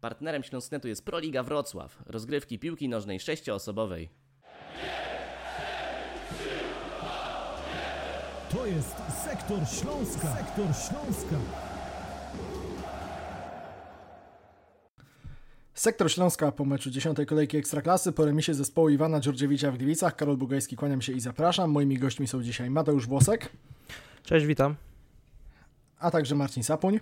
Partnerem Śląsknetu jest Proliga Wrocław, rozgrywki piłki nożnej sześcioosobowej. To jest Sektor Śląska. Sektor Śląska. Sektor Śląska po meczu 10. kolejki Ekstraklasy po remisie zespołu Iwana Dziurdziewicza w Gliwicach. Karol Bugajski, kłaniam się i zapraszam. Moimi gośćmi są dzisiaj Mateusz Włosek. Cześć, witam. A także Marcin Sapuń.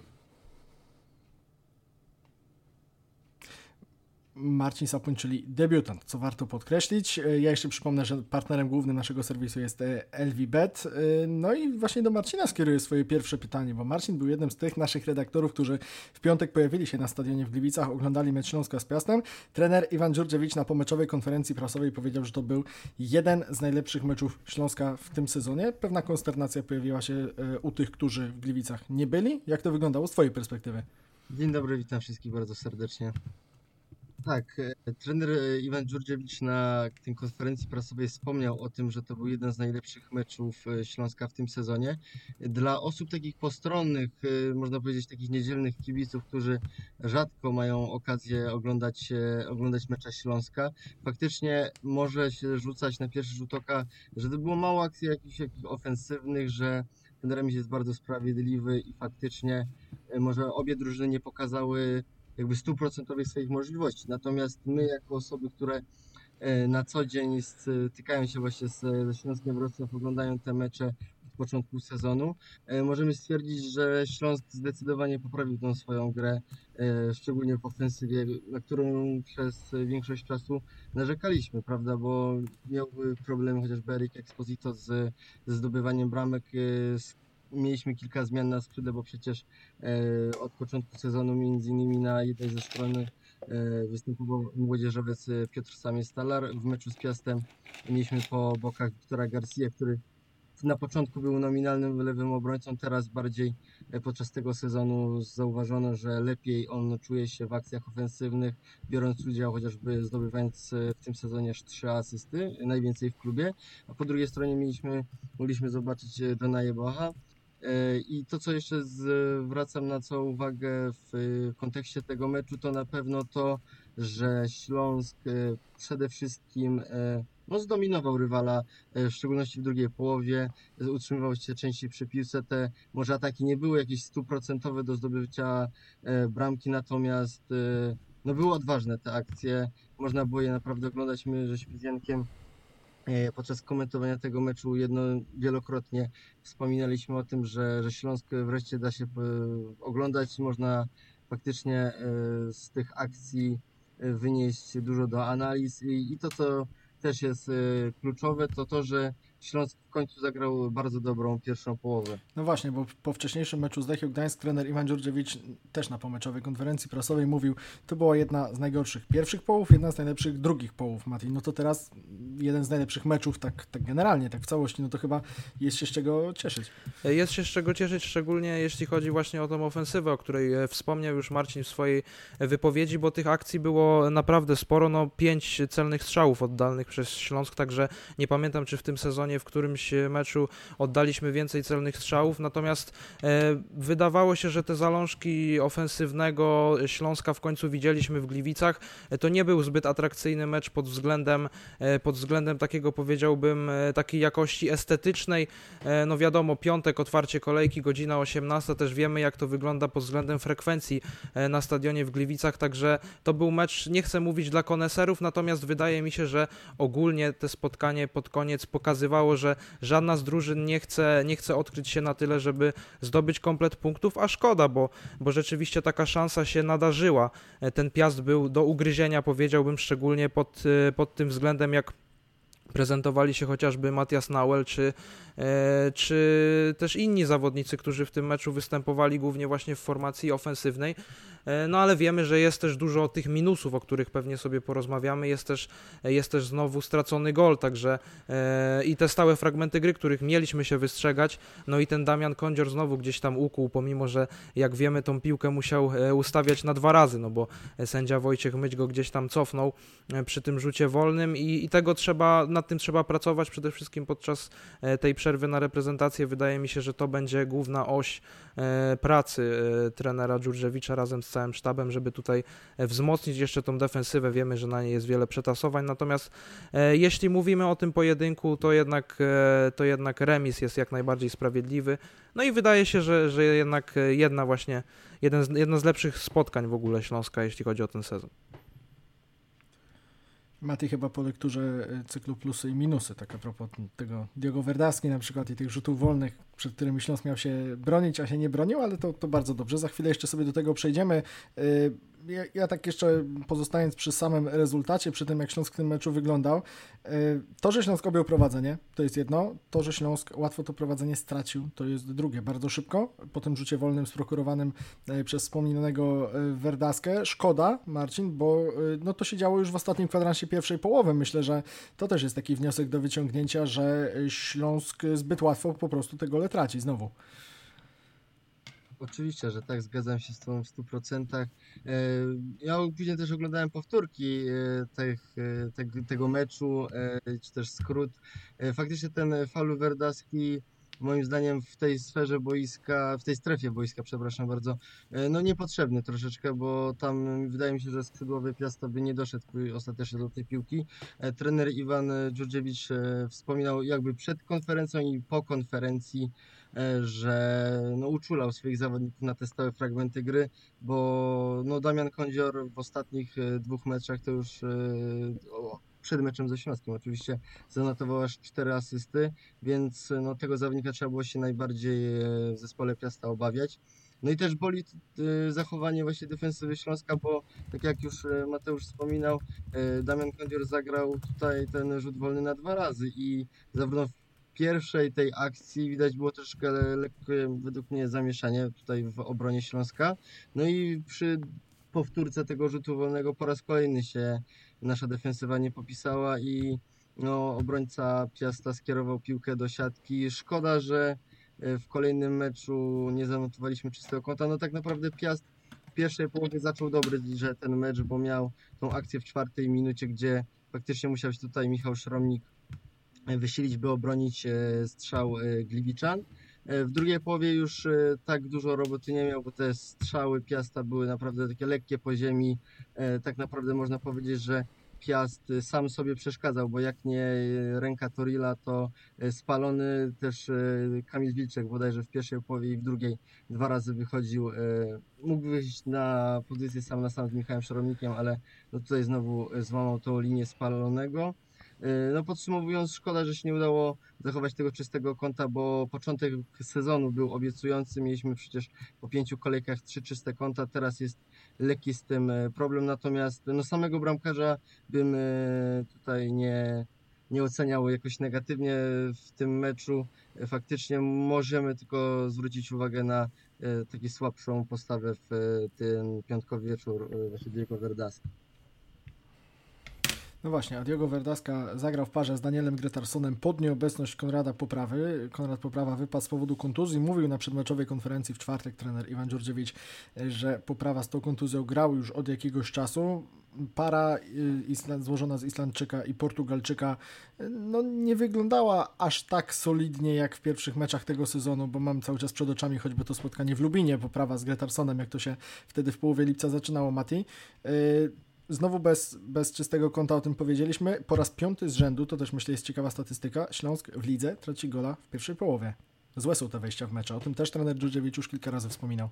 Marcin Sapuń, czyli debiutant, co warto podkreślić. E, ja jeszcze przypomnę, że partnerem głównym naszego serwisu jest e, LVBet. E, no i właśnie do Marcina skieruję swoje pierwsze pytanie, bo Marcin był jednym z tych naszych redaktorów, którzy w piątek pojawili się na stadionie w Gliwicach, oglądali mecz Śląska z Piastem. Trener Iwan Dziurdziewicz na pomeczowej konferencji prasowej powiedział, że to był jeden z najlepszych meczów Śląska w tym sezonie. Pewna konsternacja pojawiła się u tych, którzy w Gliwicach nie byli. Jak to wyglądało z Twojej perspektywy? Dzień dobry, witam wszystkich bardzo serdecznie. Tak, e, trener e, Iwan Dziurdziewicz na tej konferencji prasowej wspomniał o tym, że to był jeden z najlepszych meczów e, Śląska w tym sezonie. Dla osób takich postronnych, można powiedzieć takich niedzielnych kibiców, którzy rzadko mają okazję oglądać, oglądać mecza Śląska, faktycznie może się rzucać na pierwszy rzut oka, że to było mało akcji jakichś, jakichś ofensywnych, że ten remis jest bardzo sprawiedliwy i faktycznie może obie drużyny nie pokazały jakby stuprocentowej swoich możliwości. Natomiast my jako osoby, które e, na co dzień stykają się właśnie z, ze Śląskiem Wrocław, oglądają te mecze od początku sezonu, e, możemy stwierdzić, że Śląsk zdecydowanie poprawił tą swoją grę, e, szczególnie w ofensywie, na którą przez większość czasu narzekaliśmy, prawda, bo miałby problemy chociażby Erik Exposito z, ze zdobywaniem bramek, z mieliśmy kilka zmian na skrzydle, bo przecież e, od początku sezonu między innymi na jednej ze strony e, występował młodzieżowiec e, Piotr Samie-Stalar. W meczu z Piastem mieliśmy po bokach Wiktora Garcia, który na początku był nominalnym lewym obrońcą, teraz bardziej podczas tego sezonu zauważono, że lepiej on czuje się w akcjach ofensywnych, biorąc udział chociażby zdobywając w tym sezonie aż trzy asysty, najwięcej w klubie. A po drugiej stronie mieliśmy, mogliśmy zobaczyć E, I to, co jeszcze zwracam na co uwagę w kontekście tego meczu, to na pewno to, że Śląsk e, przede wszystkim e, no, zdominował rywala, w szczególności w drugiej połowie, utrzymywał się częściej przy piłce. Te może ataki nie były jakieś stuprocentowe do zdobycia bramki, natomiast no, były odważne te akcje. Można było je naprawdę oglądać. My żeśmy z Jankiem E, podczas komentowania tego meczu jedno, wielokrotnie wspominaliśmy o tym, że, że Śląsk wreszcie da się e, oglądać, można faktycznie e, z tych akcji wynieść dużo do analiz. I, i to, co też jest kluczowe, to to, że Śląsk w końcu zagrał bardzo dobrą pierwszą połowę. No właśnie, bo po wcześniejszym meczu z Lechią Gdańsk trener Iwan Dziurdziewicz też na pomeczowej konferencji prasowej mówił, to była jedna z najgorszych pierwszych połów, jedna z najlepszych drugich połów, Mati. No to teraz jeden z najlepszych meczów, tak, tak generalnie, tak w całości, no to chyba jest się z czego cieszyć. Jest się z czego cieszyć, szczególnie jeśli chodzi właśnie o tą ofensywę, o której e, wspomniał już Marcin w swojej wypowiedzi, bo tych akcji było naprawdę sporo, no pięć celnych strzałów oddalnych przez Śląsk, także nie pamiętam, czy w tym sezonie w którymś meczu oddaliśmy więcej celnych strzałów, natomiast e, wydawało się, że te zalążki ofensywnego Śląska w końcu widzieliśmy w Gliwicach. E, to nie był zbyt atrakcyjny mecz pod względem, e, pod względem takiego powiedziałbym, takiej jakości estetycznej. No wiadomo, piątek, otwarcie kolejki, godzina 18, też wiemy jak to wygląda pod względem frekwencji na stadionie w Gliwicach, także to był mecz, nie chcę mówić dla koneserów, natomiast wydaje mi się, że ogólnie te spotkanie pod koniec pokazywało, że żadna z drużyn nie chce, nie chce odkryć się na tyle, żeby zdobyć komplet punktów, a szkoda, bo, bo rzeczywiście taka szansa się nadarzyła. Ten piast był do ugryzienia, powiedziałbym, szczególnie pod, pod tym względem, jak prezentowali się chociażby Matias Nauel czy, e, czy też inni zawodnicy, którzy w tym meczu występowali głównie właśnie w formacji ofensywnej. E, no ale wiemy, że jest też dużo tych minusów, o których pewnie sobie porozmawiamy. Jest też, jest też znowu stracony gol, także e, i te stałe fragmenty gry, których mieliśmy się wystrzegać. No i ten Damian Kądzior znowu gdzieś tam ukuł, pomimo że jak wiemy, tą piłkę musiał ustawiać na dwa razy, no bo sędzia Wojciech Myć go gdzieś tam cofnął przy tym rzucie wolnym i, i tego trzeba nad tym trzeba pracować przede wszystkim podczas tej przerwy na reprezentację. Wydaje mi się, że to będzie główna oś pracy trenera Dżurżewicza razem z całym sztabem, żeby tutaj wzmocnić jeszcze tą defensywę. Wiemy, że na niej jest wiele przetasowań, natomiast jeśli mówimy o tym pojedynku, to jednak, to jednak remis jest jak najbardziej sprawiedliwy. No i wydaje się, że, że jednak jedna właśnie, jeden z, jedno z lepszych spotkań w ogóle Śląska, jeśli chodzi o ten sezon. Mati chyba po lekturze e, cyklu plusy i minusy, tak a propos tego Diogo Verdaski na przykład i tych rzutów wolnych, przed którymi Śląsk miał się bronić, a się nie bronił, ale to, to bardzo dobrze. Za chwilę jeszcze sobie do tego przejdziemy. Ja, ja, tak jeszcze pozostając przy samym rezultacie, przy tym jak Śląsk w tym meczu wyglądał, e, to, że Śląsk objął prowadzenie, to jest jedno, to, że Śląsk łatwo to prowadzenie stracił, to jest drugie, bardzo szybko, po tym rzucie wolnym sprokurowanym e, przez wspomnianego e, Werdaskę. Szkoda, Marcin, bo no to się działo już w ostatnim kwadransie pierwszej połowy. Myślę, że to też jest taki wniosek do wyciągnięcia, że Śląsk zbyt łatwo po prostu te gole traci znowu. Oczywiście, że tak, zgadzam się z Tobą w 100%. E, ja później też oglądałem powtórki e, tych, e, tego meczu, czy też skrót. Faktycznie ten falu Werdaski moim zdaniem w tej sferze boiska, w tej strefie boiska, przepraszam bardzo, no niepotrzebny troszeczkę, bo tam wydaje mi się, że skrzydłowy Piasta by nie doszedł ostatecznie do tej piłki. Trener Iwan Dżurdziewicz wspominał jakby przed konferencją i po konferencji, że no, uczulał swoich zawodników na te stałe fragmenty gry, bo no, Damian Kądzior w ostatnich e, dwóch meczach to już e, przed meczem ze Śląskiem oczywiście zanotował aż cztery asysty, więc no, tego zawodnika trzeba było się najbardziej w zespole Piasta obawiać. No i też boli zachowanie właśnie defensywy Śląska, bo tak jak już Mateusz wspominał, Damian Kądzior zagrał tutaj ten rzut wolny na dwa razy i zarówno pierwszej tej akcji widać było troszkę lekkie, według mnie, zamieszanie tutaj w obronie Śląska. No i przy powtórce tego rzutu wolnego po raz kolejny się nasza defensywa nie popisała i no, obrońca Piasta skierował piłkę do siatki. Szkoda, że e, w kolejnym meczu nie zanotowaliśmy czystego kąta. No tak naprawdę Piast w pierwszej połowie zaczął dobry, że ten mecz, bo miał tą akcję w czwartej minucie, gdzie faktycznie musiał się tutaj Michał Szromnik wysilić, by obronić e, strzał e, Gliwiczan. E, w drugiej połowie już tak dużo roboty nie miał, bo te strzały Piasta były naprawdę takie lekkie po ziemi. Tak naprawdę można powiedzieć, że Piast sam sobie przeszkadzał, bo jak nie ręka Torila, to spalony też Kamil Wilczek bodajże w pierwszej połowie i w drugiej dwa razy wychodził. Mógł wyjść na pozycję sam na sam z Michałem Szarownikiem, ale no tutaj znowu złamał tą linię spalonego. Y, no podsumowując, szkoda, że się nie udało zachować tego czystego konta, bo początek sezonu był obiecujący. Mieliśmy przecież po pięciu kolejkach trzy czyste konta. Teraz jest lekki z tym e, problem. Natomiast no, samego bramkarza bym e, tutaj nie, nie oceniał jakoś negatywnie w tym meczu. E, faktycznie możemy tylko zwrócić uwagę na taką słabszą postawę w ten piątkowy wieczór właśnie Diego Verdaski. No właśnie, a Diogo Verdaska zagrał w parze z Danielem Gretarsonem pod nieobecność Konrada Poprawy. Konrad Poprawa wypadł z powodu kontuzji. Mówił na przedmeczowej konferencji w czwartek trener Iwan Dżurdziewicz, że Poprawa z tą kontuzją grał już od jakiegoś czasu. Para y, złożona z Islandczyka i Portugalczyka no, nie wyglądała aż tak solidnie jak w pierwszych meczach tego sezonu, bo mam cały czas przed oczami choćby to spotkanie w Lubinie, Poprawa z Gretarsonem, jak to się wtedy w połowie lipca zaczynało, Mati. Znowu bez, bez czystego konta o tym powiedzieliśmy. Po raz piąty z rzędu, to też myślę jest ciekawa statystyka, Śląsk w lidze traci gola w pierwszej połowie. Złe są te wejścia w mecze. O tym też trener Dżudziewicz już kilka razy wspominał.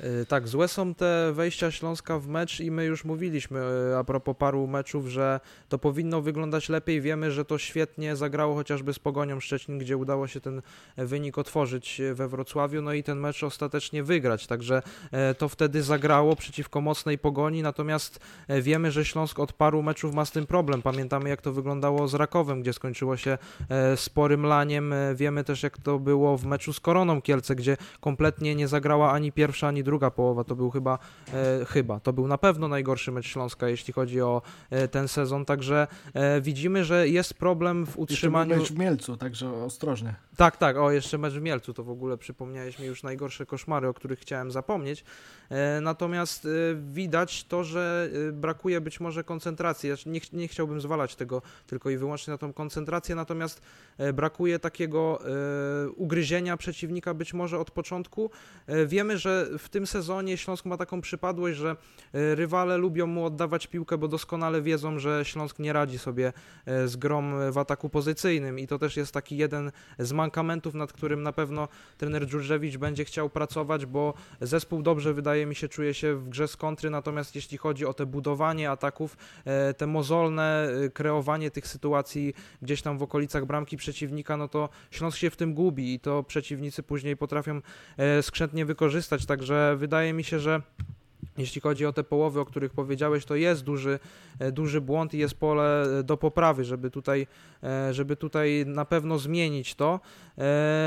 Y, tak, złe są te wejścia Śląska w mecz i my już mówiliśmy y, a propos paru meczów, że to powinno wyglądać lepiej. Wiemy, że to świetnie zagrało chociażby z Pogonią Szczecin, gdzie udało się ten wynik otworzyć we Wrocławiu, no i ten mecz ostatecznie wygrać. Także e, to wtedy zagrało przeciwko mocnej Pogoni, natomiast e, wiemy, że Śląsk od paru meczów ma z tym problem. Pamiętamy jak to wyglądało z Rakowem, gdzie skończyło się e, sporym laniem. Wiemy też jak to było w meczu z Koroną Kielce, gdzie kompletnie nie zagrała ani pierwsza, ani druga połowa to był chyba, e, chyba, to był na pewno najgorszy mecz Śląska, jeśli chodzi o e, ten sezon, także e, widzimy, że jest problem w Jeszcze utrzymaniu... mecz w Mielcu, także ostrożnie. Tak, tak, o jeszcze mecz w Mielcu, to w ogóle przypomniałeś mi już najgorsze koszmary, o których chciałem zapomnieć. E, natomiast e, widać to, że e, brakuje być może koncentracji. Ja nie, ch- nie chciałbym zwalać tego tylko i wyłącznie na tą koncentrację, natomiast brakuje takiego ugryzienia przeciwnika być może od początku. Wiemy, że w tym sezonie Śląsk ma taką przypadłość, że e, rywale lubią mu oddawać piłkę, bo doskonale wiedzą, że Śląsk nie radzi sobie e, z grom w ataku pozycyjnym. I to też jest taki jeden z mankamentów, nad którym na pewno trener Dżurżewicz będzie chciał pracować, bo zespół dobrze wydaje mi się czuje się w grze z kontry, natomiast jeśli chodzi o te budowanie ataków, e, te mozolne e, kreowanie tych sytuacji gdzieś tam w okolicach bramki przeciwnika, no to Śląsk się w tym gubi i to przeciwnicy później potrafią e, skrzętnie wykorzystać, także wydaje mi się, że jeśli chodzi o te połowy, o których powiedziałeś, to jest duży, e, duży błąd i jest pole e, do poprawy, żeby tutaj, e, żeby tutaj na pewno zmienić to.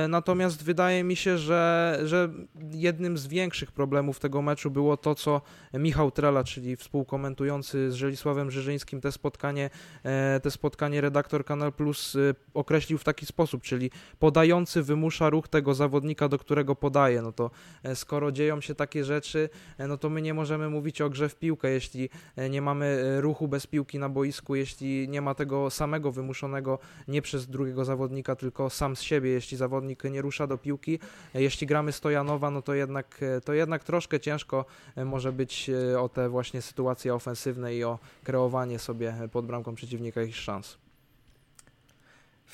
Natomiast wydaje mi się, że, że jednym z większych problemów tego meczu było to, co Michał Trela, czyli współkomentujący z Żelisławem Żyżyńskim te spotkanie, te spotkanie redaktor Kanal Plus określił w taki sposób, czyli podający wymusza ruch tego zawodnika, do którego podaje. No to skoro dzieją się takie rzeczy, no to my nie możemy mówić o grze w piłkę, jeśli e, nie mamy e, ruchu bez piłki na boisku, jeśli nie ma tego samego wymuszonego nie przez drugiego zawodnika, tylko sam z siebie, jeśli zawodnik nie rusza do piłki. E, Jeśli gramy Stojanowa, no to jednak, to jednak troszkę ciężko może być o te właśnie sytuacje ofensywne i o kreowanie sobie pod bramką przeciwnika jakichś szans.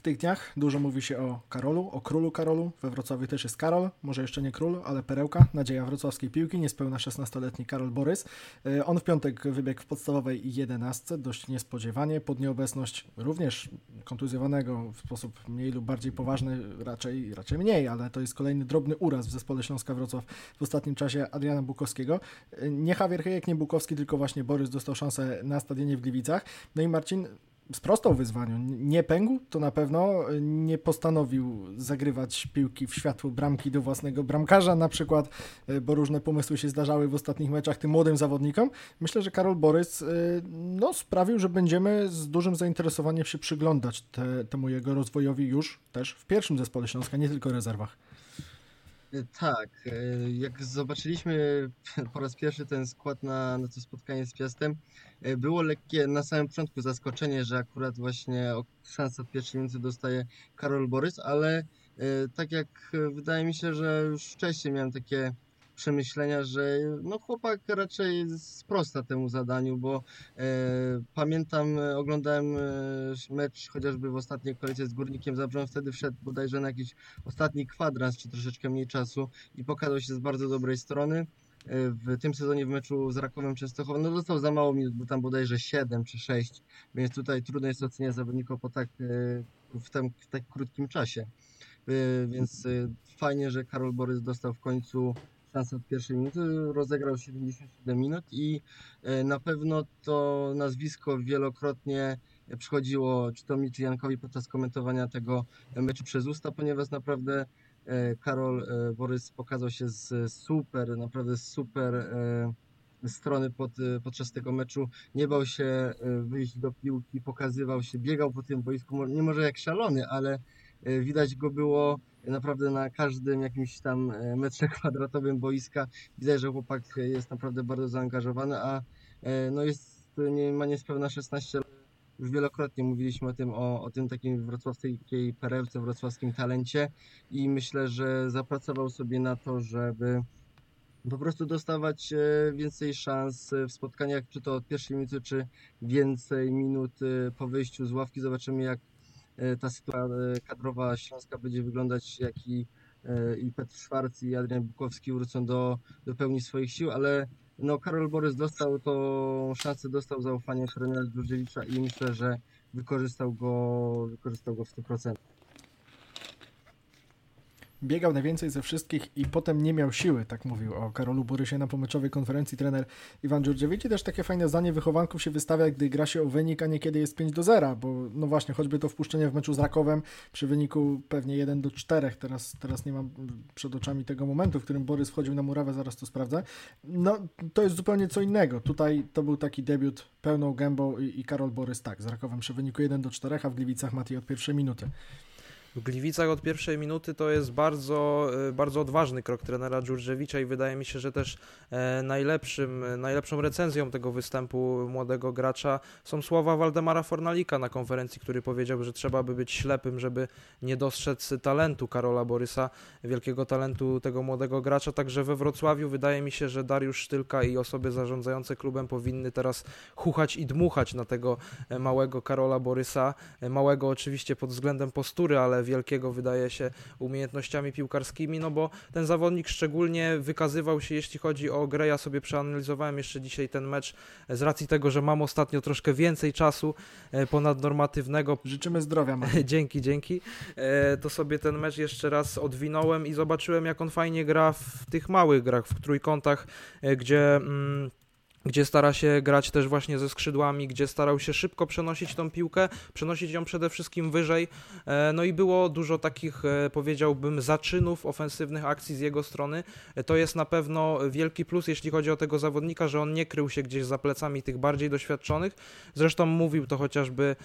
W tych dniach dużo mówi się o Karolu, o królu Karolu. We Wrocławiu też jest Karol, może jeszcze nie król, ale perełka, nadzieja wrocławskiej piłki, niespełna 16-letni Karol Borys. E, On w piątek wybiegł w podstawowej 11, dość niespodziewanie, pod nieobecność również kontuzjowanego w sposób mniej lub bardziej poważny, raczej, raczej mniej, ale to jest kolejny drobny uraz w zespole Śląska Wrocław w ostatnim czasie Adriana Bukowskiego. E, Nie Javier Hejek, nie Bukowski, tylko właśnie Borys dostał szansę na stadionie w Gliwicach. No i Marcin sprostał wyzwaniu. Nie pękł, to na pewno nie postanowił zagrywać piłki w światło bramki do własnego bramkarza na przykład, y, bo różne pomysły się zdarzały w ostatnich meczach tym młodym zawodnikom. Myślę, że Karol Borys y, no, sprawił, że będziemy z dużym zainteresowaniem się przyglądać te, temu jego rozwojowi już też w pierwszym zespole Śląska, nie tylko rezerwach. E, Tak, e, jak zobaczyliśmy po raz pierwszy ten skład na, na to spotkanie z Piastem, e, było lekkie na samym początku zaskoczenie, że akurat właśnie szansę w pierwszej minucie dostaje Karol Borys, ale tak jak wydaje mi się, że już wcześniej miałem takie przemyślenia, że no chłopak raczej sprosta temu zadaniu, bo e, pamiętam, oglądałem e, mecz chociażby w ostatniej kolejce z Górnikiem Zabrze, wtedy wszedł bodajże na jakiś ostatni kwadrans, czy troszeczkę mniej czasu i pokazał się z bardzo dobrej strony. E, W tym sezonie w meczu z Rakowem Częstochowa, no dostał za mało minut, bo tam bodajże 7 czy 6, więc tutaj trudno jest oceniać zawodnika po tak, e, w, tym, w tak krótkim czasie. Więc fajnie, że Karol Borys dostał w końcu szansę od pierwszej minuty, rozegrał 77 minut i e, na pewno to nazwisko wielokrotnie przychodziło czy to mi, czy Jankowi podczas komentowania tego meczu przez usta, ponieważ naprawdę e, Karol e, Borys pokazał się z super, naprawdę super strony pod, podczas tego meczu. Nie bał się wyjść do piłki, pokazywał się, biegał po tym boisku, nie może jak szalony, ale widać go było naprawdę na każdym jakimś tam e, metrze kwadratowym boiska. Widać, że chłopak jest naprawdę bardzo zaangażowany, a e, no jest, nie, ma niespełna 16 lat. Już wielokrotnie mówiliśmy o tym, o, o tym takim wrocławskiej perełce, wrocławskim talencie i myślę, że zapracował sobie na to, żeby po prostu dostawać e, więcej szans e, w spotkaniach, czy to od pierwszej minuty, czy więcej minut e, po wyjściu z ławki. Zobaczymy, jak e, ta sytuacja e, kadrowa Śląska będzie wyglądać, jak i, e, i Petr Szwarc i Adrian Bukowski wrócą do, do pełni swoich sił, ale no, Karol Borys dostał tą szansę, dostał zaufanie trenera Dżurdziewicza i myślę, że wykorzystał go, wykorzystał go w 100%. Biegał najwięcej ze wszystkich i potem nie miał siły, tak mówił o Karolu Borysie na pomyczowej konferencji trener Iwan Dziurdziewicz i też takie fajne zdanie wychowanków się wystawia, gdy gra się o wynik, a niekiedy jest 5 do 0, bo no właśnie, choćby to wpuszczenie w meczu z Rakowem przy wyniku pewnie 1 do 4, teraz, teraz nie mam przed oczami tego momentu, w którym Borys wchodził na murawę, zaraz to sprawdzę, no to jest zupełnie co innego. Tutaj to był taki debiut pełną gębą i, i Karol Borys tak, z Rakowem przy wyniku 1 do 4, a w Gliwicach Mati od pierwszej minuty. W Gliwicach od pierwszej minuty to jest bardzo, e, bardzo odważny krok trenera Dżurżewicza i wydaje mi się, że też e, najlepszym, najlepszą recenzją tego występu młodego gracza są słowa Waldemara Fornalika na konferencji, który powiedział, że trzeba by być ślepym, żeby nie dostrzec talentu Karola Borysa, wielkiego talentu tego młodego gracza. Także we Wrocławiu wydaje mi się, że Dariusz Sztylka i osoby zarządzające klubem powinny teraz chuchać i dmuchać na tego e, małego Karola Borysa. Małego oczywiście pod względem postury, ale wielkiego, wydaje się, umiejętnościami piłkarskimi, no bo ten zawodnik szczególnie wykazywał się, jeśli chodzi o grę. Ja sobie przeanalizowałem jeszcze dzisiaj ten mecz z racji tego, że mam ostatnio troszkę więcej czasu e, ponadnormatywnego. Życzymy zdrowia, dzięki, dzięki. E, to sobie ten mecz jeszcze raz odwinąłem i zobaczyłem, jak on fajnie gra w tych małych grach, w trójkątach, e, gdzie. Mm, gdzie stara się grać też właśnie ze skrzydłami, gdzie starał się szybko przenosić tą piłkę, przenosić ją przede wszystkim wyżej. E, no i było dużo takich, e, powiedziałbym, zaczynów ofensywnych akcji z jego strony. E, to jest na pewno wielki plus, jeśli chodzi o tego zawodnika, że on nie krył się gdzieś za plecami tych bardziej doświadczonych. Zresztą mówił to chociażby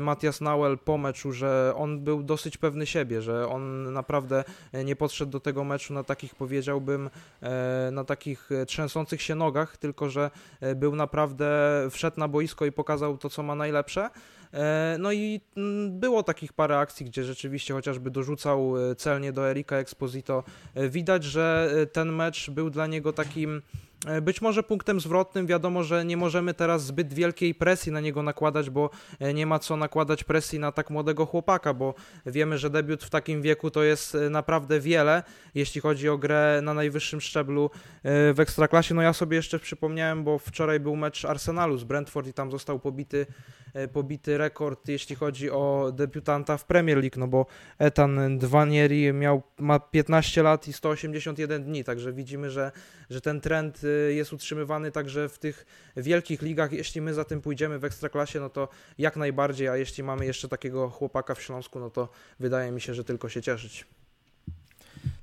Matias Nauel po meczu, że on był dosyć pewny siebie, że on naprawdę nie podszedł do tego meczu na takich, powiedziałbym, na takich trzęsących się nogach, tylko że że e, był naprawdę, wszedł na boisko i pokazał to, co ma najlepsze. E, no i mm, było takich parę akcji, gdzie rzeczywiście chociażby dorzucał e, celnie do Erika Exposito. Widać, że ten mecz był dla niego takim być może punktem zwrotnym, wiadomo, że nie możemy teraz zbyt wielkiej presji na niego nakładać, bo e, nie ma co nakładać presji na tak młodego chłopaka, bo wiemy, że debiut w takim wieku to jest e, naprawdę wiele, jeśli chodzi o grę na najwyższym szczeblu w Ekstraklasie. No ja sobie jeszcze przypomniałem, bo wczoraj był mecz Arsenalu z Brentford i tam został pobity E, pobity rekord, jeśli chodzi o debiutanta w Premier League, no bo Etan Dwanieri miał, ma 15 lat i 181 dni, także widzimy, że, że ten trend e, jest utrzymywany także w tych wielkich ligach. Jeśli my za tym pójdziemy w Ekstraklasie, no to jak najbardziej, a jeśli mamy jeszcze takiego chłopaka w Śląsku, no to wydaje mi się, że tylko się cieszyć.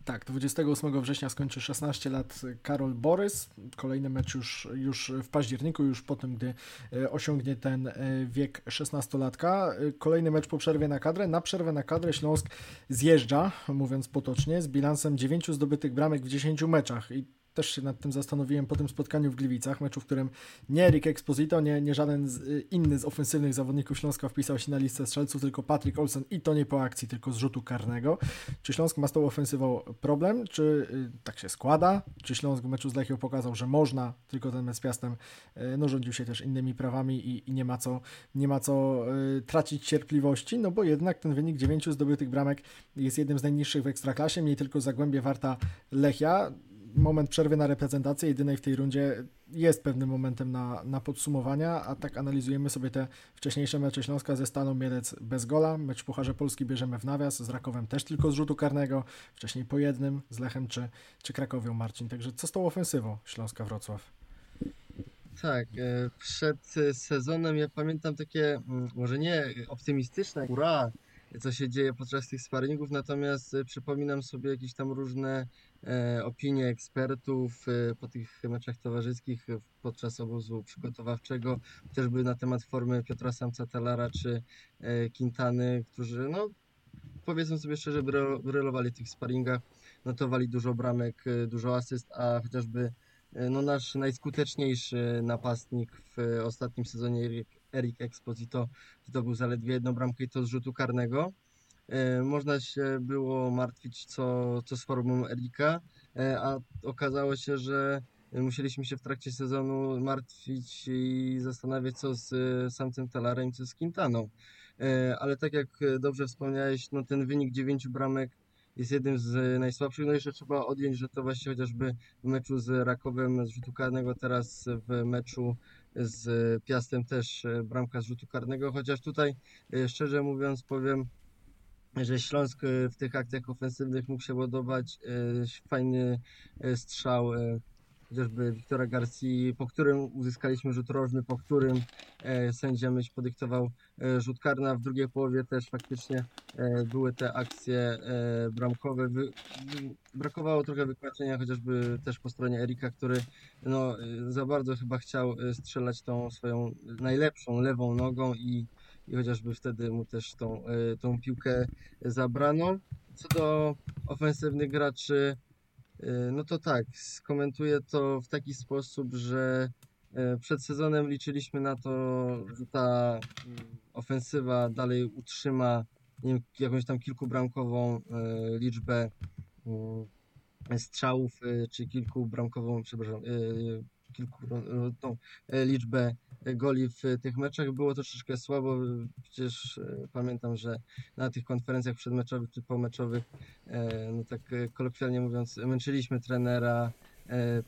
Tak, 28 września skończy 16 lat Karol Borys. Kolejny mecz już, już w październiku, już po tym, gdy e, osiągnie ten e, wiek 16-latka. E, kolejny mecz po przerwie na kadrę. Na przerwę na kadrę Śląsk zjeżdża, mówiąc potocznie, z bilansem 9 zdobytych bramek w 10 meczach. I też się nad tym zastanowiłem po tym spotkaniu w Gliwicach, meczu, w którym nie Erik Exposito, nie, nie żaden z, y, inny z ofensywnych zawodników Śląska wpisał się na listę strzelców, tylko Patrick Olsen i to nie po akcji, tylko z rzutu karnego. Czy Śląsk ma z tą ofensywą problem? Czy y, tak się składa? Czy Śląsk w meczu z Lechią pokazał, że można, tylko ten mecz z Piastem y, no, rządził się też innymi prawami i, i nie ma co, nie ma co y, tracić cierpliwości, no bo jednak ten wynik dziewięciu zdobytych bramek jest jednym z najniższych w Ekstraklasie, mniej tylko Zagłębie Warta Lechia moment przerwy na reprezentację, jedynej w tej rundzie, jest pewnym momentem na, na podsumowania, a tak analizujemy sobie te wcześniejsze mecze Śląska ze Staną Mielec bez gola, mecz Pucharze Polski bierzemy w nawias, z Rakowem też tylko z rzutu karnego, wcześniej po jednym, z Lechem czy, czy Krakowią Marcin. Także co z tą ofensywą Śląska Wrocław? Tak, e, przed sezonem ja pamiętam takie, mm, może nie optymistyczne, ura, co się dzieje podczas tych sparingów, natomiast e, przypominam sobie jakieś tam różne e, opinie ekspertów e, po tych meczach towarzyskich podczas obozu przygotowawczego, chociażby na temat formy Piotra Samca Talara czy Quintany, którzy no powiedzmy sobie szczerze brylowali w tych sparingach, notowali dużo bramek, dużo asyst, a chociażby no nasz najskuteczniejszy napastnik w ostatnim sezonie Eric Exposito zdobył zaledwie jedną bramkę i to z rzutu karnego. E, można się było martwić co, co z formą Erika, e, a okazało się, że musieliśmy się w trakcie sezonu martwić i zastanawiać co z e, samcem Talarem, co z Quintaną. Ale tak jak dobrze wspomniałeś, no ten wynik dziewięciu bramek jest jednym z najsłabszych. No jeszcze trzeba odjąć, że to właśnie chociażby w meczu z Rakowem z rzutu karnego, teraz w meczu z Piastem też e, bramka z rzutu karnego, chociaż tutaj e, szczerze mówiąc powiem, że Śląsk e, w tych akcjach ofensywnych mógł się ładować. Fajny strzał chociażby Wiktora Garcia, po którym uzyskaliśmy rzut rożny, po którym e, sędzia myśl podyktował e, rzut karny, a w drugiej połowie też faktycznie e, były te akcje bramkowe. Brakowało trochę wykończenia, chociażby też po stronie Erika, który no, za bardzo chyba chciał strzelać tą swoją najlepszą lewą nogą i, i chociażby wtedy mu też tą, tą piłkę zabrano. Co do ofensywnych graczy, no to tak, skomentuję to w taki sposób, że e, przed sezonem liczyliśmy na to, że ta mm, ofensywa dalej utrzyma jakąś tam kilkubramkową e, liczbę mm, strzałów, e, czy kilkubramkową, przepraszam, e, kilku, e, tą e, liczbę goli w tych meczach. Było troszeczkę słabo, przecież e, pamiętam, że na tych konferencjach przedmeczowych czy pomeczowych, e, no tak e, kolokwialnie mówiąc, męczyliśmy trenera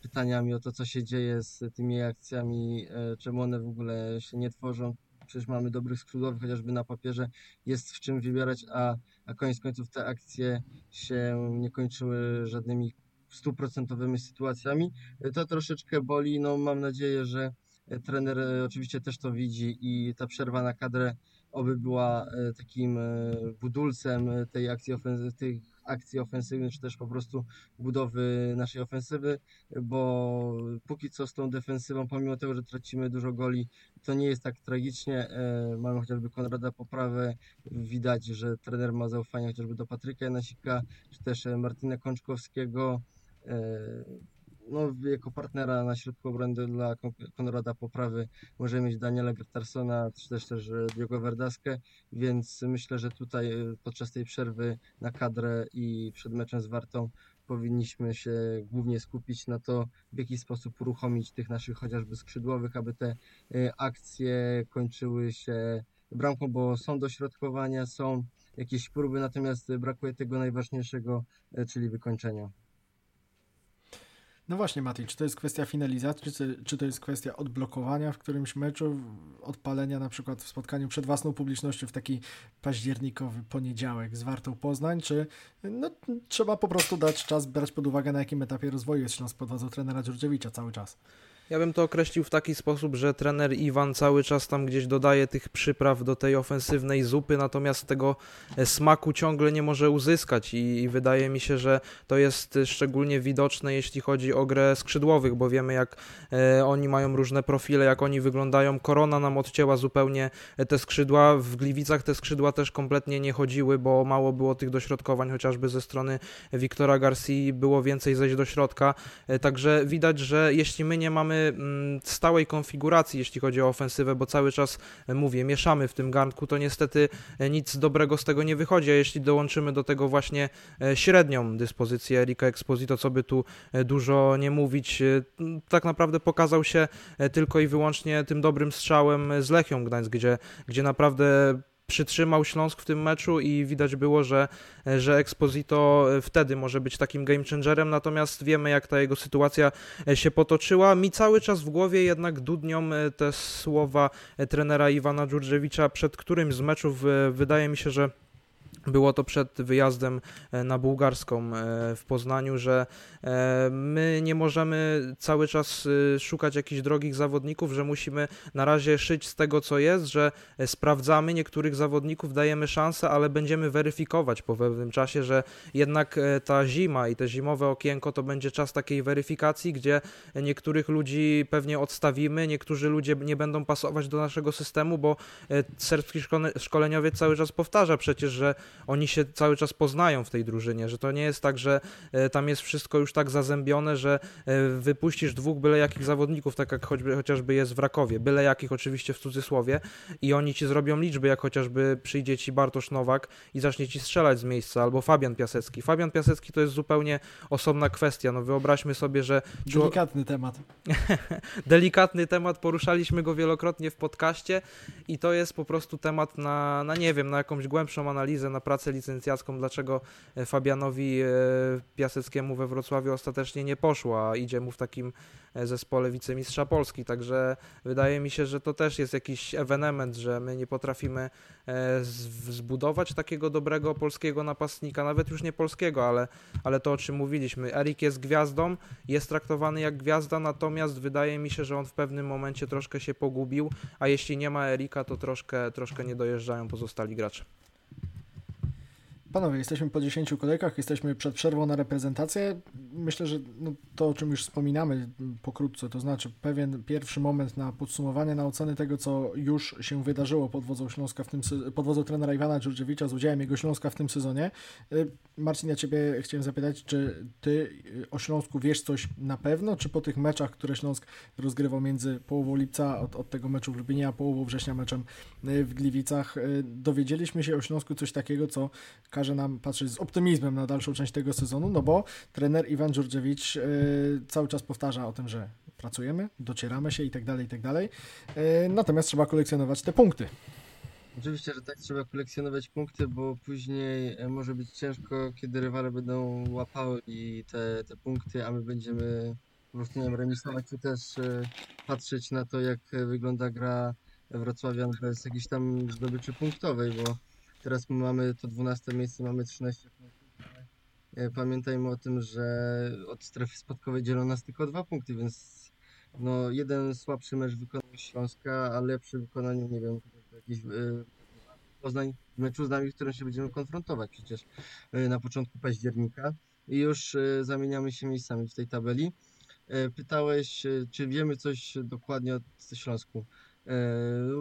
pytaniami o to, co się dzieje z tymi akcjami, czemu one w ogóle się nie tworzą. Przecież mamy dobrych skrzydłowych, chociażby na papierze jest w czym wybierać, a, a koniec końców te akcje się nie kończyły żadnymi stuprocentowymi sytuacjami. To troszeczkę boli. No, mam nadzieję, że trener e, oczywiście też to widzi i ta przerwa na kadrę oby była e, takim e, budulcem tej akcji, ofensy- akcji ofensywnych, czy też po prostu budowy naszej ofensywy, bo póki co z tą defensywą, pomimo tego, że tracimy dużo goli, to nie jest tak tragicznie. Mamy chociażby Konrada Poprawę, widać, że trener ma zaufanie chociażby do Patryka Janasika, czy też Martina Kączkowskiego. No, jako partnera na środku obrony dla Kon- Konrada Poprawy możemy mieć Daniela Gertarsona, czy też też Diogo Verdaskę, więc myślę, że tutaj e, podczas tej przerwy na kadrę i przed meczem z Wartą powinniśmy się głównie skupić na to, w jaki sposób uruchomić tych naszych chociażby skrzydłowych, aby te e, akcje kończyły się bramką, bo są dośrodkowania, są jakieś próby, natomiast brakuje tego najważniejszego, e, czyli wykończenia. No właśnie, Mati, czy to jest kwestia finalizacji, czy, czy to jest kwestia odblokowania w którymś meczu, odpalenia na przykład w spotkaniu przed własną publicznością w taki październikowy poniedziałek z Wartą Poznań, czy no, trzeba po prostu dać czas, brać pod uwagę na jakim etapie rozwoju jest Śląsk pod wodzą trenera Dziurdziewicza cały czas. Ja bym to określił w taki sposób, że trener Iwan cały czas tam gdzieś dodaje tych przypraw do tej ofensywnej zupy, natomiast tego e, smaku ciągle nie może uzyskać i, i wydaje mi się, że to jest e, szczególnie widoczne, jeśli chodzi o grę skrzydłowych, bo wiemy jak e, oni mają różne profile, jak oni wyglądają. Korona nam odcięła zupełnie e, te skrzydła, w Gliwicach te skrzydła też kompletnie nie chodziły, bo mało było tych dośrodkowań, chociażby ze strony Wiktora Garcia było więcej zejść do środka, E, Także widać, że jeśli my nie mamy stałej konfiguracji, jeśli chodzi o ofensywę, bo cały czas e, mówię, mieszamy w tym garnku, to niestety e, nic dobrego z tego nie wychodzi. A jeśli dołączymy do tego właśnie e, średnią dyspozycję Erika Exposito, co by tu dużo nie mówić, tak naprawdę pokazał się tylko i wyłącznie tym dobrym strzałem z Lechią Gdańsk, gdzie, gdzie naprawdę przytrzymał Śląsk w tym meczu i widać było, że, że Exposito wtedy może być takim game changerem, natomiast wiemy jak ta jego sytuacja się potoczyła. Mi cały czas w głowie jednak dudnią e, te słowa e, trenera Iwana Dżurdżewicza przed którymś z meczów. e, Wydaje mi się, że było to przed wyjazdem e, na bułgarską e, w Poznaniu, że e, my nie możemy cały czas szukać jakichś drogich zawodników, że musimy na razie szyć z tego, co jest, że sprawdzamy niektórych zawodników, dajemy szansę, ale będziemy weryfikować po pewnym czasie, że jednak ta zima i te zimowe okienko to będzie czas takiej weryfikacji, gdzie niektórych ludzi pewnie odstawimy, niektórzy ludzie nie będą pasować do naszego systemu, bo serbski szkole- szkoleniowiec cały czas powtarza przecież, że oni się cały czas poznają w tej drużynie, że to nie jest tak, że e, tam jest wszystko już tak zazębione, że e, wypuścisz dwóch byle jakich zawodników, tak jak choćby, chociażby jest w Rakowie, byle jakich oczywiście w cudzysłowie i oni ci zrobią liczby, jak chociażby przyjdzie ci Bartosz Nowak i zacznie ci strzelać z miejsca, albo Fabian Piasecki. Fabian Piasecki to jest zupełnie osobna kwestia, no wyobraźmy sobie, że Delikatny temat. delikatny temat, poruszaliśmy go wielokrotnie w podcaście i to jest po prostu temat na, na nie wiem, na jakąś głębszą analizę, na na pracę licencjacką, dlaczego Fabianowi Piaseckiemu we Wrocławiu ostatecznie nie poszło, a idzie mu w takim zespole wicemistrza Polski, także wydaje mi się, że to też jest jakiś ewenement, że my nie potrafimy zbudować takiego dobrego polskiego napastnika, nawet już nie polskiego, ale, ale to o czym mówiliśmy. Erik jest gwiazdą, jest traktowany jak gwiazda, natomiast wydaje mi się, że on w pewnym momencie troszkę się pogubił, a jeśli nie ma Erika, to troszkę, troszkę nie dojeżdżają pozostali gracze. Panowie, jesteśmy po 10 kolejkach, jesteśmy przed przerwą na reprezentację. Myślę, że no, to, o czym już wspominamy pokrótce, to znaczy pewien pierwszy moment na podsumowanie, na oceny tego, co już się wydarzyło pod wodzą Śląska w tym pod wodzą trenera Iwana Dżurdziewicza z udziałem jego Śląska w tym sezonie. Y, Marcin, ja Ciebie chciałem zapytać, czy Ty y, o Śląsku wiesz coś na pewno, czy po tych meczach, które Śląsk rozgrywał między połową lipca, od, od tego meczu w Lubinie, a połową września meczem y, w Gliwicach, dowiedzieliśmy się o Śląsku coś takiego, co każe nam patrzeć z optymizmem na dalszą część tego sezonu, no bo trener Iwan Dżurdziewicz cały czas powtarza o tym, że pracujemy, docieramy się i tak dalej, i tak dalej. Natomiast trzeba kolekcjonować te punkty. Oczywiście, że tak trzeba kolekcjonować punkty, bo później e, może być ciężko, kiedy rywale będą łapały i te, te punkty, a my będziemy po prostu nie wiem, remisować, czy też y, patrzeć na to, jak wygląda gra Wrocławian bez jakiejś tam zdobyczy punktowej, bo Teraz mamy to 12 miejsce, mamy 13 punktów. E, pamiętajmy o tym, że od strefy spadkowej dzielą nas tylko dwa punkty, więc no jeden słabszy mecz w wykonaniu Śląska, a lepszy w wykonaniu, nie wiem, jakiś yy, Poznań meczu z nami, w którym się będziemy konfrontować przecież yy, na początku października i już yy, zamieniamy się miejscami w tej tabeli. Pytałeś, czy wiemy coś dokładnie o Śląsku.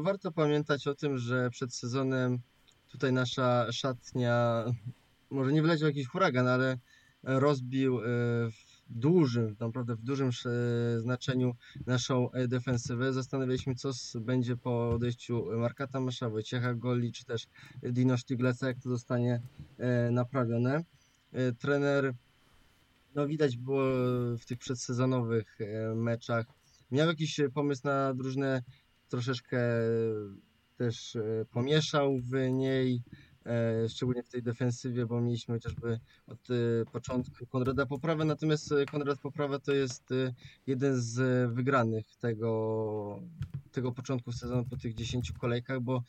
Warto pamiętać o tym, że przed sezonem tutaj nasza szatnia, może nie wleciał jakiś huragan, ale rozbił e, w dużym, naprawdę w dużym znaczeniu naszą e, defensywę. Zastanawialiśmy, co będzie po odejściu Marka Tamasza, Wojciecha Goli, czy też Dino Sztygleca, jak to zostanie e, naprawione. Trener, no widać było w tych przedsezonowych meczach, miał jakiś pomysł na drużynę troszeczkę też e, pomieszał w niej, e, szczególnie w tej defensywie, bo mieliśmy chociażby od e, początku Konrada Poprawę, natomiast Konrad Poprawa to jest jeden z wygranych tego, tego początku sezonu po tych 10 kolejkach, bo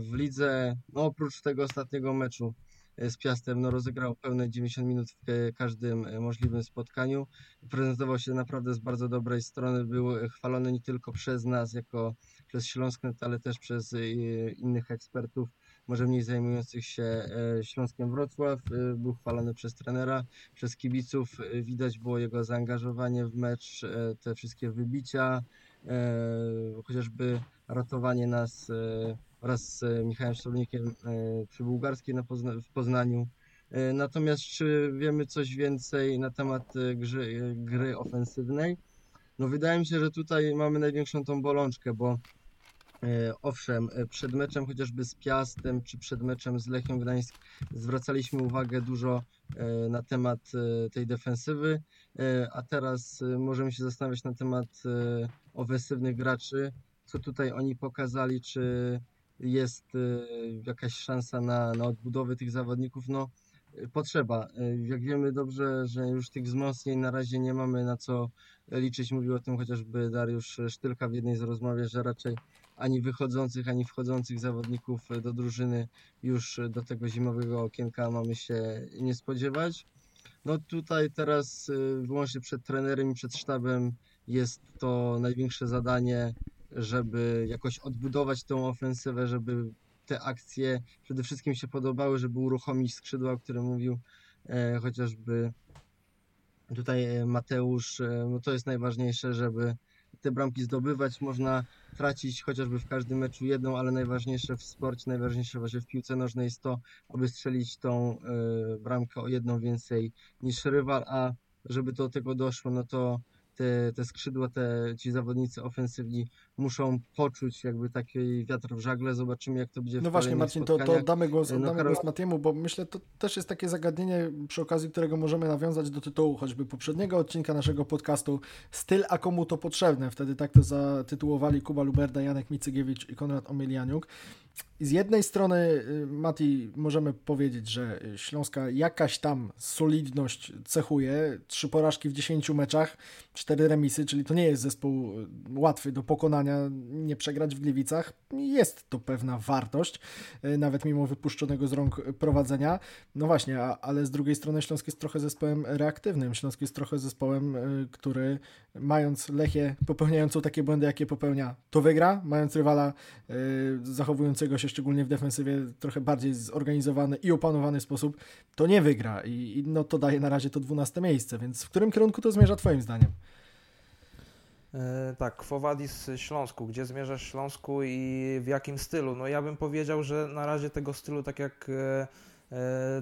w lidze, no oprócz tego ostatniego meczu z Piastem, no rozegrał pełne 90 minut w każdym możliwym spotkaniu. Prezentował się naprawdę z bardzo dobrej strony, był chwalony nie tylko przez nas jako przez Śląsknet, ale też przez innych ekspertów, może mniej zajmujących się e, Śląskiem Wrocław. Y, był chwalony przez trenera, przez kibiców. Y, widać było jego zaangażowanie w mecz, e, te wszystkie wybicia, e, chociażby ratowanie nas wraz z Michałem Szczelnikiem przy Bułgarskiej w Poznaniu. Natomiast czy wiemy coś więcej na temat gry, gry ofensywnej? No wydaje mi się, że tutaj mamy największą tą bolączkę, bo E, owszem, e, przed meczem chociażby z Piastem czy przed meczem z Lechią Gdańsk zwracaliśmy uwagę dużo e, na temat tej defensywy, a teraz możemy się zastanawiać na temat ofensywnych graczy, co tutaj oni pokazali, czy jest jakaś szansa na, na odbudowę tych zawodników. No, potrzeba. Jak wiemy dobrze, że już tych wzmocnień na razie nie mamy na co liczyć. Mówił o tym chociażby Dariusz Sztylka w jednej z rozmowie, że raczej ani wychodzących, ani wchodzących zawodników do drużyny już do tego zimowego okienka mamy się nie spodziewać. No tutaj teraz y, wyłącznie przed trenerem i przed sztabem jest to największe zadanie, żeby jakoś odbudować tą ofensywę, żeby te akcje przede wszystkim się podobały, żeby uruchomić skrzydła, o którym mówił e, chociażby tutaj e, Mateusz. E, no to jest najważniejsze, żeby te bramki zdobywać. Można tracić chociażby w każdym meczu jedną, ale najważniejsze w sporcie, najważniejsze właśnie w piłce nożnej jest to, aby strzelić tą y, bramkę o jedną więcej niż rywal, a żeby do tego doszło, no to te, te skrzydła, te, ci zawodnicy ofensywni muszą poczuć jakby taki wiatr w żagle. Zobaczymy, jak to będzie w No właśnie, Marcin, to, to damy głos, No, damy Karol- głos Matiemu, bo myślę, to też jest takie zagadnienie, przy okazji którego możemy nawiązać do tytułu choćby poprzedniego odcinka naszego podcastu Styl, a komu to potrzebne. Wtedy tak to zatytułowali Kuba Luberda, Janek Micygiewicz i Konrad Omelianiuk. I z jednej strony, y, Mati, możemy powiedzieć, że Śląska jakaś tam solidność cechuje. Trzy porażki w 10 meczach, cztery remisy, czyli to nie jest zespół y, łatwy do pokonania, nie przegrać w Gliwicach. Jest to pewna wartość, y, nawet mimo wypuszczonego z rąk prowadzenia. No właśnie, ale z drugiej strony Śląsk jest trochę zespołem reaktywnym. Śląsk jest trochę zespołem, y, który mając Lechię popełniającą takie błędy, jakie popełnia, to wygra. Mając rywala y, zachowującego się szczególnie w defensywie trochę bardziej zorganizowany i opanowany sposób, to nie wygra. I no to daje na razie to 12 miejsce, więc w którym kierunku to zmierza Twoim zdaniem? E, Tak, Kwowadis Śląsku. Gdzie zmierzasz Śląsku i w jakim stylu? No ja bym powiedział, że na razie tego stylu, tak jak, e,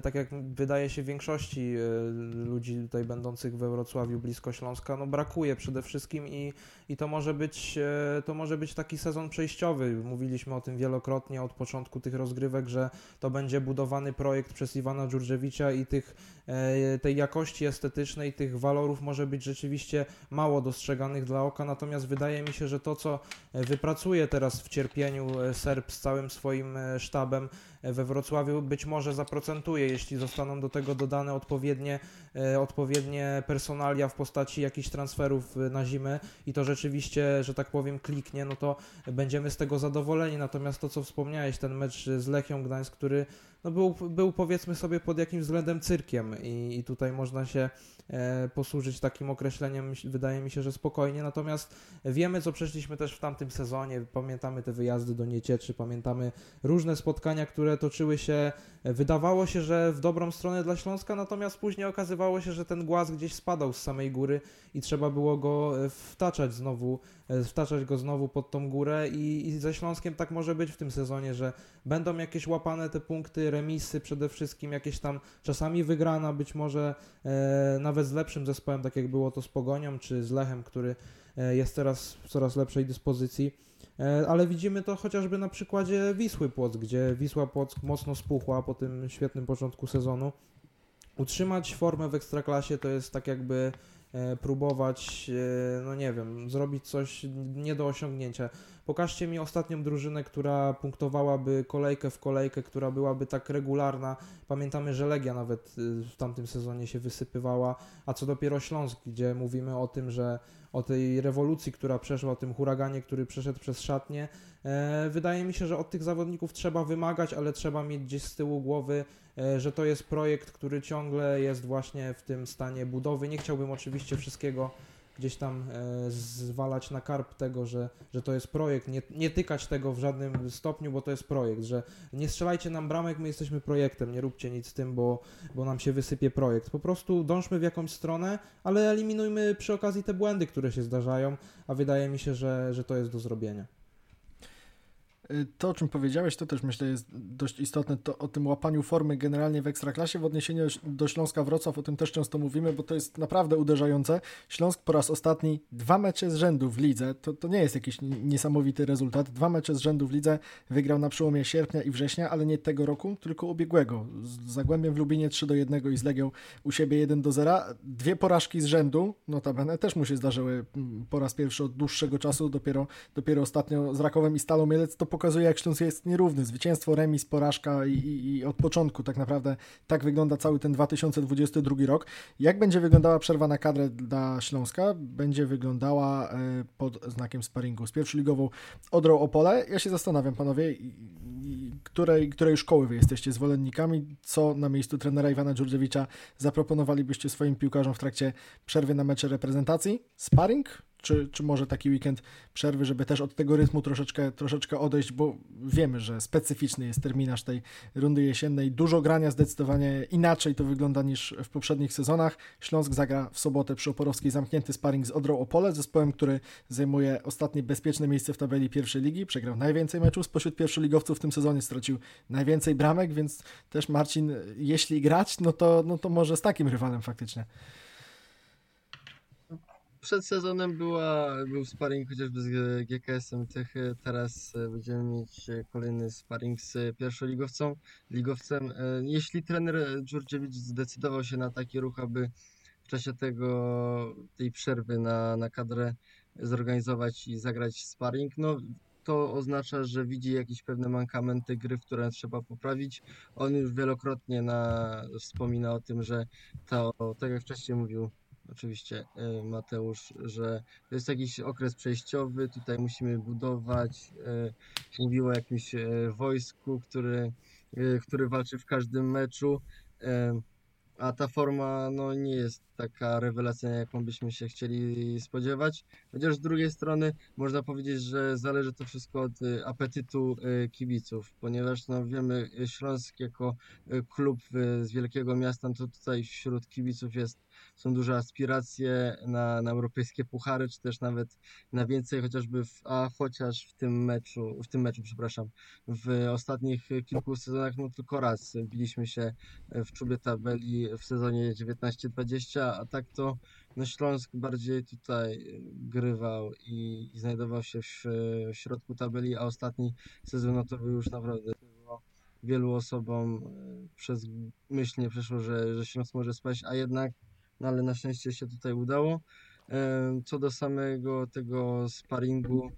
tak jak wydaje się większości e, ludzi tutaj będących we Wrocławiu blisko Śląska, no brakuje przede wszystkim i, i to, może być, e, to może być taki sezon przejściowy. Mówiliśmy o tym wielokrotnie od początku tych rozgrywek, że to będzie budowany projekt przez Iwana Dżurdziewicza i tych, e, tej jakości estetycznej, tych walorów może być rzeczywiście mało dostrzeganych dla oka, natomiast wydaje mi się, że to, co wypracuje teraz w cierpieniu e, Serb z całym swoim e, sztabem e, we Wrocławiu, być może zaprocentuje, jeśli zostaną do tego dodane odpowiednie, e, odpowiednie personalia w postaci jakichś transferów e, na zimę i to rzeczywiście, że tak powiem, kliknie, no to będziemy z tego zadowoleni. Natomiast to, co wspomniałeś, ten mecz z Lechią Gdańsk, który no był, był powiedzmy sobie pod jakimś względem cyrkiem i, i tutaj można się e, posłużyć takim określeniem, wydaje mi się, że spokojnie. Natomiast wiemy, co przeszliśmy też w tamtym sezonie. Pamiętamy te wyjazdy do Niecieczy, pamiętamy różne spotkania, które toczyły się. Wydawało się, że w dobrą stronę dla Śląska, natomiast później okazywało się, że ten głaz gdzieś spadał z samej góry i trzeba było go e, wtaczać znowu, wtaczać go znowu pod tą górę i, i ze Śląskiem tak może być w tym sezonie, że będą jakieś łapane te punkty, remisy przede wszystkim, jakieś tam czasami wygrana, być może e, nawet z lepszym zespołem, tak jak było to z Pogonią czy z Lechem, który e, jest teraz w coraz lepszej dyspozycji. E, Ale widzimy to chociażby na przykładzie Wisły Płock, gdzie Wisła Płock mocno spuchła po tym świetnym początku sezonu. Utrzymać formę w ekstraklasie to jest tak jakby e, próbować, e, no nie wiem, zrobić coś nie do osiągnięcia. Pokażcie mi ostatnią drużynę, która punktowałaby kolejkę w kolejkę, która byłaby tak regularna. Pamiętamy, że Legia nawet y, w tamtym sezonie się wysypywała, a co dopiero Śląsk, gdzie mówimy o tym, że o tej rewolucji, która przeszła, o tym huraganie, który przeszedł przez szatnię. E, wydaje mi się, że od tych zawodników trzeba wymagać, ale trzeba mieć gdzieś z tyłu głowy, e, że to jest projekt, który ciągle jest właśnie w tym stanie budowy. Nie chciałbym oczywiście wszystkiego gdzieś tam e, zwalać na karp tego, że, że to jest projekt, nie, nie tykać tego w żadnym stopniu, bo to jest projekt, że nie strzelajcie nam bramek, my jesteśmy projektem, nie róbcie nic z tym, bo, bo nam się wysypie projekt. Po prostu dążmy w jakąś stronę, ale eliminujmy przy okazji te błędy, które się zdarzają, a wydaje mi się, że, że to jest do zrobienia. Y, To, o czym powiedziałeś, to też myślę jest dość istotne, to o tym łapaniu formy generalnie w Ekstraklasie w odniesieniu do Śląska Wrocław, o tym też często mówimy, bo to jest naprawdę uderzające. Śląsk po raz ostatni dwa mecze z rzędu w lidze, to, to nie jest jakiś niesamowity rezultat, dwa mecze z rzędu w lidze wygrał na przełomie sierpnia i września, ale nie tego roku, tylko ubiegłego. Z Zagłębiem w Lubinie 3 do 1 i z Legią u siebie 1 do 0. Dwie porażki z rzędu, notabene, też mu się zdarzyły mm, po raz pierwszy od dłuższego czasu, dopiero, dopiero ostatnio z Rakowem i Stalą Mielec, to pokazuje, jak Śląsk jest nierówny. Zwycięstwo, remis, porażka i, i, i od początku tak naprawdę tak wygląda cały ten 2022 rok. Jak będzie wyglądała przerwa na kadrę dla Śląska? Będzie wyglądała e, pod znakiem sparingu z pierwszoligową Odrą Opole. Ja się zastanawiam, panowie, której, której szkoły wy jesteście zwolennikami? Co na miejscu trenera Iwana Dżurdziewicza zaproponowalibyście swoim piłkarzom w trakcie przerwy na mecze reprezentacji? Sparring? Czy, czy może taki weekend przerwy, żeby też od tego rytmu troszeczkę, troszeczkę odejść, bo wiemy, że specyficzny jest terminarz tej rundy jesiennej. Dużo grania, zdecydowanie inaczej to wygląda niż w poprzednich sezonach. Śląsk zagra w sobotę przy Oporowskiej zamknięty sparring z Odrą Opole, zespołem, który zajmuje ostatnie bezpieczne miejsce w tabeli pierwszej ligi. Przegrał najwięcej meczów spośród pierwszoligowców w tym sezonie, stracił najwięcej bramek, więc też Marcin, jeśli grać, no to, no to może z takim rywalem faktycznie. Przed sezonem była, był sparring chociażby z GKS-em e, teraz e, będziemy mieć kolejny sparring z pierwszoligowcą, ligowcem. Jeśli trener Dżurdziewicz zdecydował się na taki ruch, aby w czasie tego, tej przerwy na, na kadrę zorganizować i zagrać sparring, no to oznacza, że widzi jakieś pewne mankamenty gry, które trzeba poprawić. On już wielokrotnie na, wspomina o tym, że to, tak jak wcześniej mówił oczywiście e, Mateusz, że to jest jakiś okres przejściowy, tutaj musimy budować. E, mówił o jakimś e, wojsku, który, który walczy w każdym meczu a ta forma no, nie jest taka rewelacyjna, jaką byśmy się chcieli spodziewać. Chociaż z drugiej strony można powiedzieć, że zależy to wszystko od apetytu kibiców, ponieważ no, wiemy, Śląsk jako klub z wielkiego miasta, no to tutaj wśród kibiców jest są duże aspiracje na, na europejskie puchary, czy też nawet na więcej, chociażby w, a chociaż w tym meczu, w tym meczu, przepraszam, w ostatnich kilku sezonach, no tylko raz biliśmy się w czubie tabeli w sezonie 19-20, a tak to no Śląsk bardziej tutaj grywał i, i znajdował się w, w, środku tabeli, a ostatni sezon no to był już naprawdę wielu osobom e, przez myśl nie przeszło, że, że Śląsk może spaść, a jednak no ale na szczęście się tutaj udało. Co do samego tego sparingu,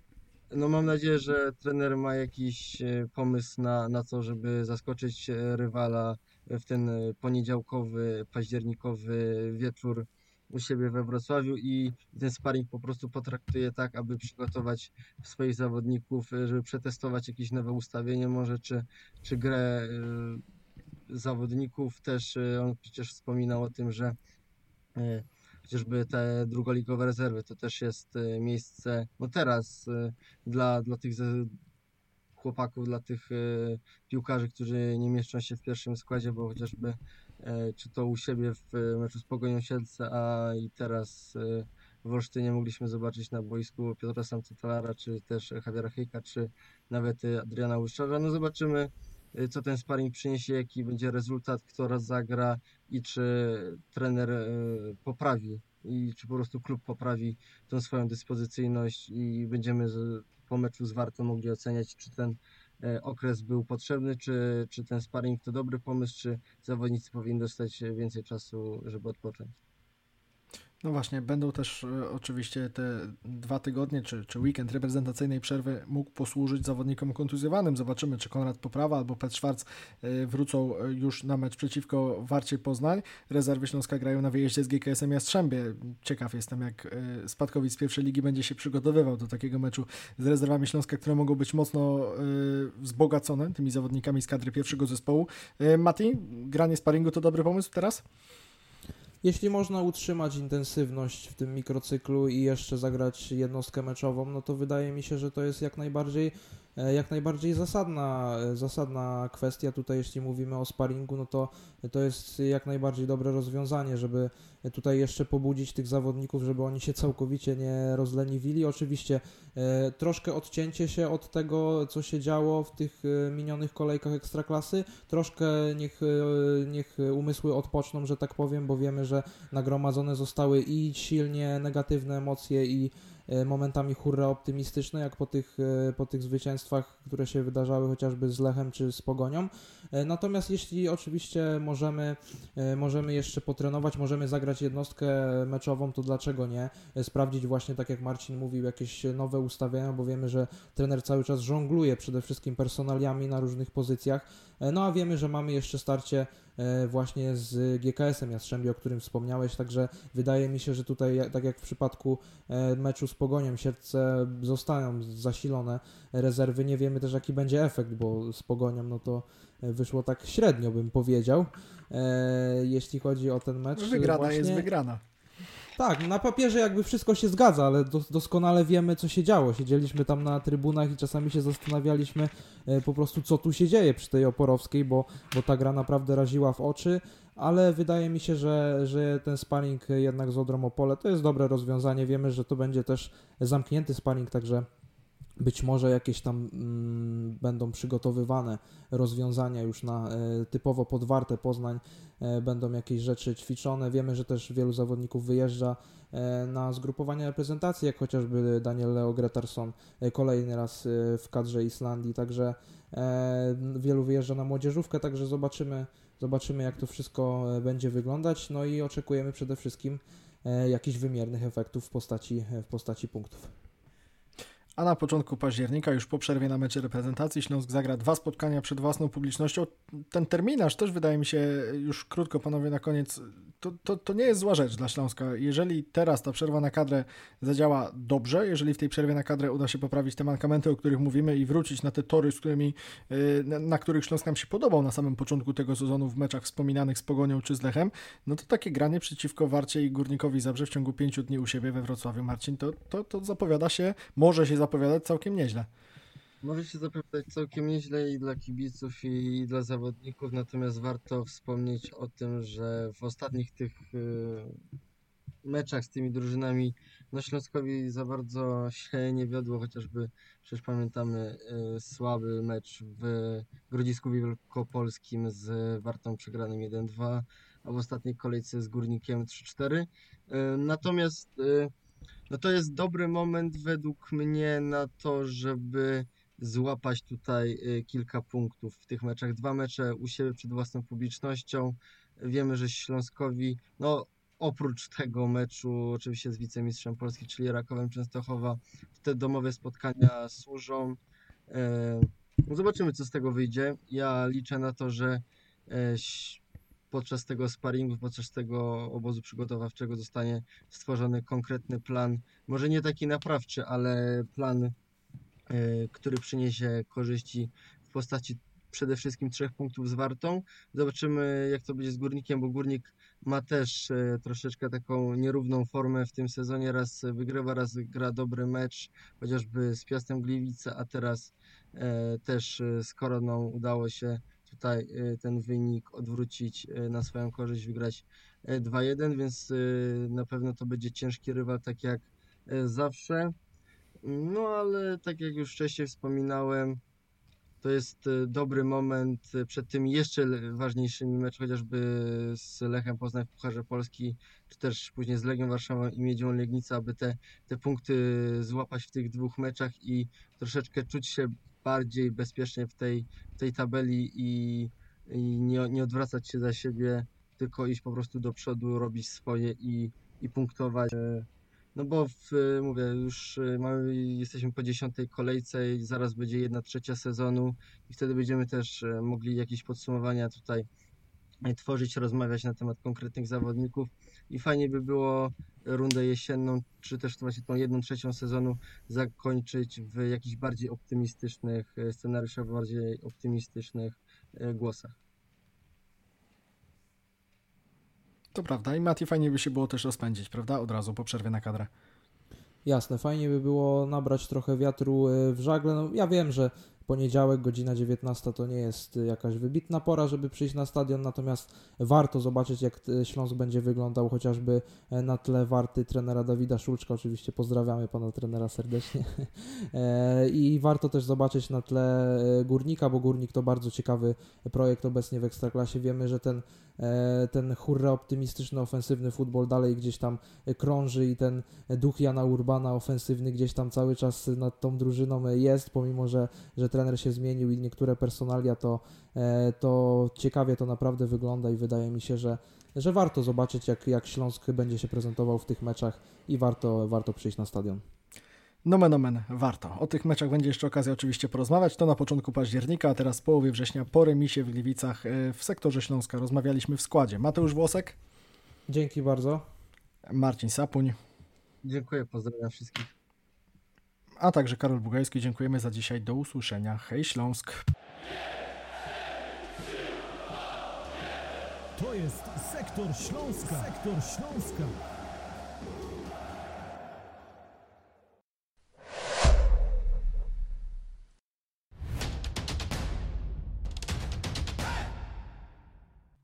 no mam nadzieję, że trener ma jakiś e, pomysł na, na to, żeby zaskoczyć e, rywala w ten e, poniedziałkowy, październikowy wieczór u siebie we Wrocławiu i ten sparring po prostu potraktuje tak, aby przygotować swoich zawodników, żeby przetestować jakieś nowe ustawienie może, czy, czy grę zawodników. Też on przecież wspominał o tym, że E, chociażby te drugoligowe rezerwy, to też jest e, miejsce, no teraz e, dla, dla tych chłopaków, dla tych piłkarzy, którzy nie mieszczą się w pierwszym składzie, bo chociażby czy to u siebie w meczu z Pogonią Siedlce, a i teraz w Olsztynie mogliśmy zobaczyć na boisku Piotra Samcetalara, czy też Javiera Hejka, czy nawet Adriana Łyszczarza. No zobaczymy, co ten sparring przyniesie, jaki będzie rezultat, kto raz zagra i czy trener y, poprawi i czy po prostu klub poprawi tą swoją dyspozycyjność i będziemy po meczu z Wartą mogli oceniać, czy ten y, okres był potrzebny, czy, czy ten sparring to dobry pomysł, czy zawodnicy powinni dostać więcej czasu, żeby odpocząć. No właśnie, będą też e, oczywiście te dwa tygodnie czy, czy weekend reprezentacyjnej przerwy mógł posłużyć zawodnikom kontuzjowanym. Zobaczymy, czy Konrad Poprawa albo Pet Schwarz e, wrócą e, już na mecz przeciwko Warcie Poznań. Rezerwy Śląska grają na wyjeździe z GKS-em Jastrzębie. Ciekaw jestem, jak Spadkowic z pierwszej ligi będzie się przygotowywał do takiego meczu z rezerwami Śląska, które mogą być mocno wzbogacone tymi zawodnikami z kadry pierwszego zespołu. Mati, granie sparingu to dobry pomysł teraz? Jeśli można utrzymać intensywność w tym mikrocyklu i jeszcze zagrać jednostkę meczową, no to wydaje mi się, że to jest jak najbardziej jak najbardziej zasadna, e, zasadna kwestia tutaj, jeśli mówimy o sparingu, no to to jest jak najbardziej dobre rozwiązanie, żeby tutaj jeszcze pobudzić tych zawodników, żeby oni się całkowicie nie rozleniwili. Oczywiście e, troszkę odcięcie się od tego, co się działo w tych minionych kolejkach ekstraklasy, troszkę niech, niech umysły odpoczną, że tak powiem, bo wiemy, że nagromadzone zostały i silnie negatywne emocje i E, momentami hurra optymistyczne, jak po tych, e, po tych zwycięstwach, które się wydarzały chociażby z Lechem czy z Pogonią. E, natomiast jeśli oczywiście możemy, możemy jeszcze potrenować, możemy zagrać jednostkę meczową, to dlaczego nie? Sprawdzić właśnie, tak jak Marcin mówił, jakieś nowe ustawienia, bo wiemy, że trener cały czas żongluje przede wszystkim personaliami na różnych pozycjach. No a wiemy, że mamy jeszcze starcie E, właśnie z GKS-em Jastrzębie, o którym wspomniałeś, także wydaje mi się, że tutaj, tak jak w przypadku e, meczu z Pogonią, Sierce zostają zasilone rezerwy. Nie wiemy też, jaki będzie efekt, bo z Pogonią, no to wyszło tak średnio, bym powiedział, e, jeśli chodzi o ten mecz. Wygrana właśnie... jest wygrana. Tak, na papierze jakby wszystko się zgadza, ale doskonale wiemy, co się działo. Siedzieliśmy tam na trybunach i czasami się zastanawialiśmy e, po prostu, co tu się dzieje przy tej Oporowskiej, bo, bo ta gra naprawdę raziła w oczy, ale wydaje mi się, że, że ten sparring jednak z Odrą to jest dobre rozwiązanie. Wiemy, że to będzie też zamknięty sparring, także być może jakieś tam mm, będą przygotowywane rozwiązania już na e, typowo podwarte Poznań, e, będą jakieś rzeczy ćwiczone. Wiemy, że też wielu zawodników wyjeżdża e, na zgrupowania reprezentacji, jak chociażby Daniel Leo Gretarson kolejny raz w kadrze Islandii, także wielu wyjeżdża na młodzieżówkę, także zobaczymy, zobaczymy jak to wszystko będzie wyglądać, no i oczekujemy przede wszystkim jakichś wymiernych efektów w postaci, w postaci punktów. A na początku października, już po przerwie na mecze reprezentacji, Śląsk zagra dwa spotkania przed własną publicznością. Ten terminarz też wydaje mi się, już krótko panowie na koniec, to, to, to nie jest zła rzecz dla Śląska. Jeżeli teraz ta przerwa na kadrę zadziała dobrze, jeżeli w tej przerwie na kadrę uda się poprawić te mankamenty, o których mówimy i wrócić na te tory, z którymi, y, na, na których Śląsk nam się podobał na samym początku tego sezonu w meczach wspominanych z Pogonią czy z Lechem, no to takie granie przeciwko Warcie i Górnikowi Zabrze w ciągu pięciu dni u siebie we Wrocławiu, Marcin, to, to, to zapowiada się, może się zapowiadać całkiem nieźle. Może się zapowiadać całkiem nieźle i dla kibiców, i dla zawodników, natomiast warto wspomnieć o tym, że w ostatnich tych y, meczach z tymi drużynami no Śląskowi za bardzo się nie wiodło, chociażby przecież pamiętamy y, słaby mecz w Grodzisku Wielkopolskim z Wartą przegranym 1-2, a w ostatniej kolejce z Górnikiem 3-4. Y, natomiast no to jest dobry moment według mnie na to, żeby złapać tutaj y, kilka punktów w tych meczach. Dwa mecze u siebie przed własną publicznością. Wiemy, że Śląskowi, no oprócz tego meczu oczywiście z wicemistrzem Polski, czyli Rakowem Częstochowa, te domowe spotkania służą. E, no Zobaczymy, co z tego wyjdzie. Ja liczę na to, że ś- podczas tego sparingu, podczas tego obozu przygotowawczego zostanie stworzony konkretny plan, może nie taki naprawczy, ale plan, e, który przyniesie korzyści w postaci przede wszystkim trzech punktów z Wartą. Zobaczymy, jak to będzie z Górnikiem, bo Górnik ma też e, troszeczkę taką nierówną formę w tym sezonie. Raz wygrywa, raz gra dobry mecz, chociażby z Piastem Gliwice, a teraz e, też z Koroną udało się tutaj e, ten wynik odwrócić e, na swoją korzyść, wygrać e, 2-1, więc e, na pewno to będzie ciężki rywal, tak jak zawsze. No ale tak jak już wcześniej wspominałem, to jest dobry moment przed tymi jeszcze ważniejszymi meczami, chociażby z Lechem Poznań w Pucharze Polski, czy też później z Legią Warszawa i Miedzią Legnica, aby te, te punkty złapać w tych dwóch meczach i troszeczkę czuć się bardziej bezpiecznie w tej, w tej tabeli i, i nie, nie odwracać się za siebie, tylko iść po prostu do przodu, robić swoje i, i punktować. E, No bo w, mówię, już e, mamy, jesteśmy po dziesiątej kolejce i zaraz będzie jedna trzecia sezonu i wtedy będziemy też e, mogli jakieś podsumowania tutaj tworzyć, rozmawiać na temat konkretnych zawodników i fajnie by było rundę jesienną, czy też właśnie tą jedną trzecią sezonu zakończyć w jakichś bardziej optymistycznych e, scenariuszach, bardziej optymistycznych e, głosach. To prawda i Mati fajnie by się było też rozpędzić, prawda? Od razu po przerwie na kadrę. Jasne, fajnie by było nabrać trochę wiatru e, w żagle. No, ja wiem, że poniedziałek, godzina 19 to nie jest e, jakaś wybitna pora, żeby przyjść na stadion, natomiast warto zobaczyć, jak e, Śląsk będzie wyglądał chociażby e, na tle warty trenera Dawida Szulczka. Oczywiście pozdrawiamy pana trenera serdecznie. E, I warto też zobaczyć na tle e, Górnika, bo Górnik to bardzo ciekawy projekt obecnie w Ekstraklasie. Wiemy, że ten, ten hurra optymistyczny, ofensywny futbol dalej gdzieś tam e, krąży i ten duch Jana Urbana ofensywny gdzieś tam cały czas nad tą drużyną jest, pomimo że, że trener się zmienił i niektóre personalia, to, e, to ciekawie to naprawdę wygląda i wydaje mi się, że, że warto zobaczyć, jak, jak Śląsk będzie się prezentował w tych meczach i warto, warto przyjść na stadion. Nomen omen, warto. O tych meczach będzie jeszcze okazja oczywiście porozmawiać. To na początku października, a teraz w połowie września po remisie w Gliwicach e, w sektorze Śląska rozmawialiśmy w składzie. Mateusz Włosek, Dzięki bardzo. Marcin Sapuń, Dziękuję, pozdrawiam wszystkich. a także Karol Bugajski. Dziękujemy za dzisiaj. Do usłyszenia. Hej Śląsk! To jest sektor Śląska. Sektor Śląska.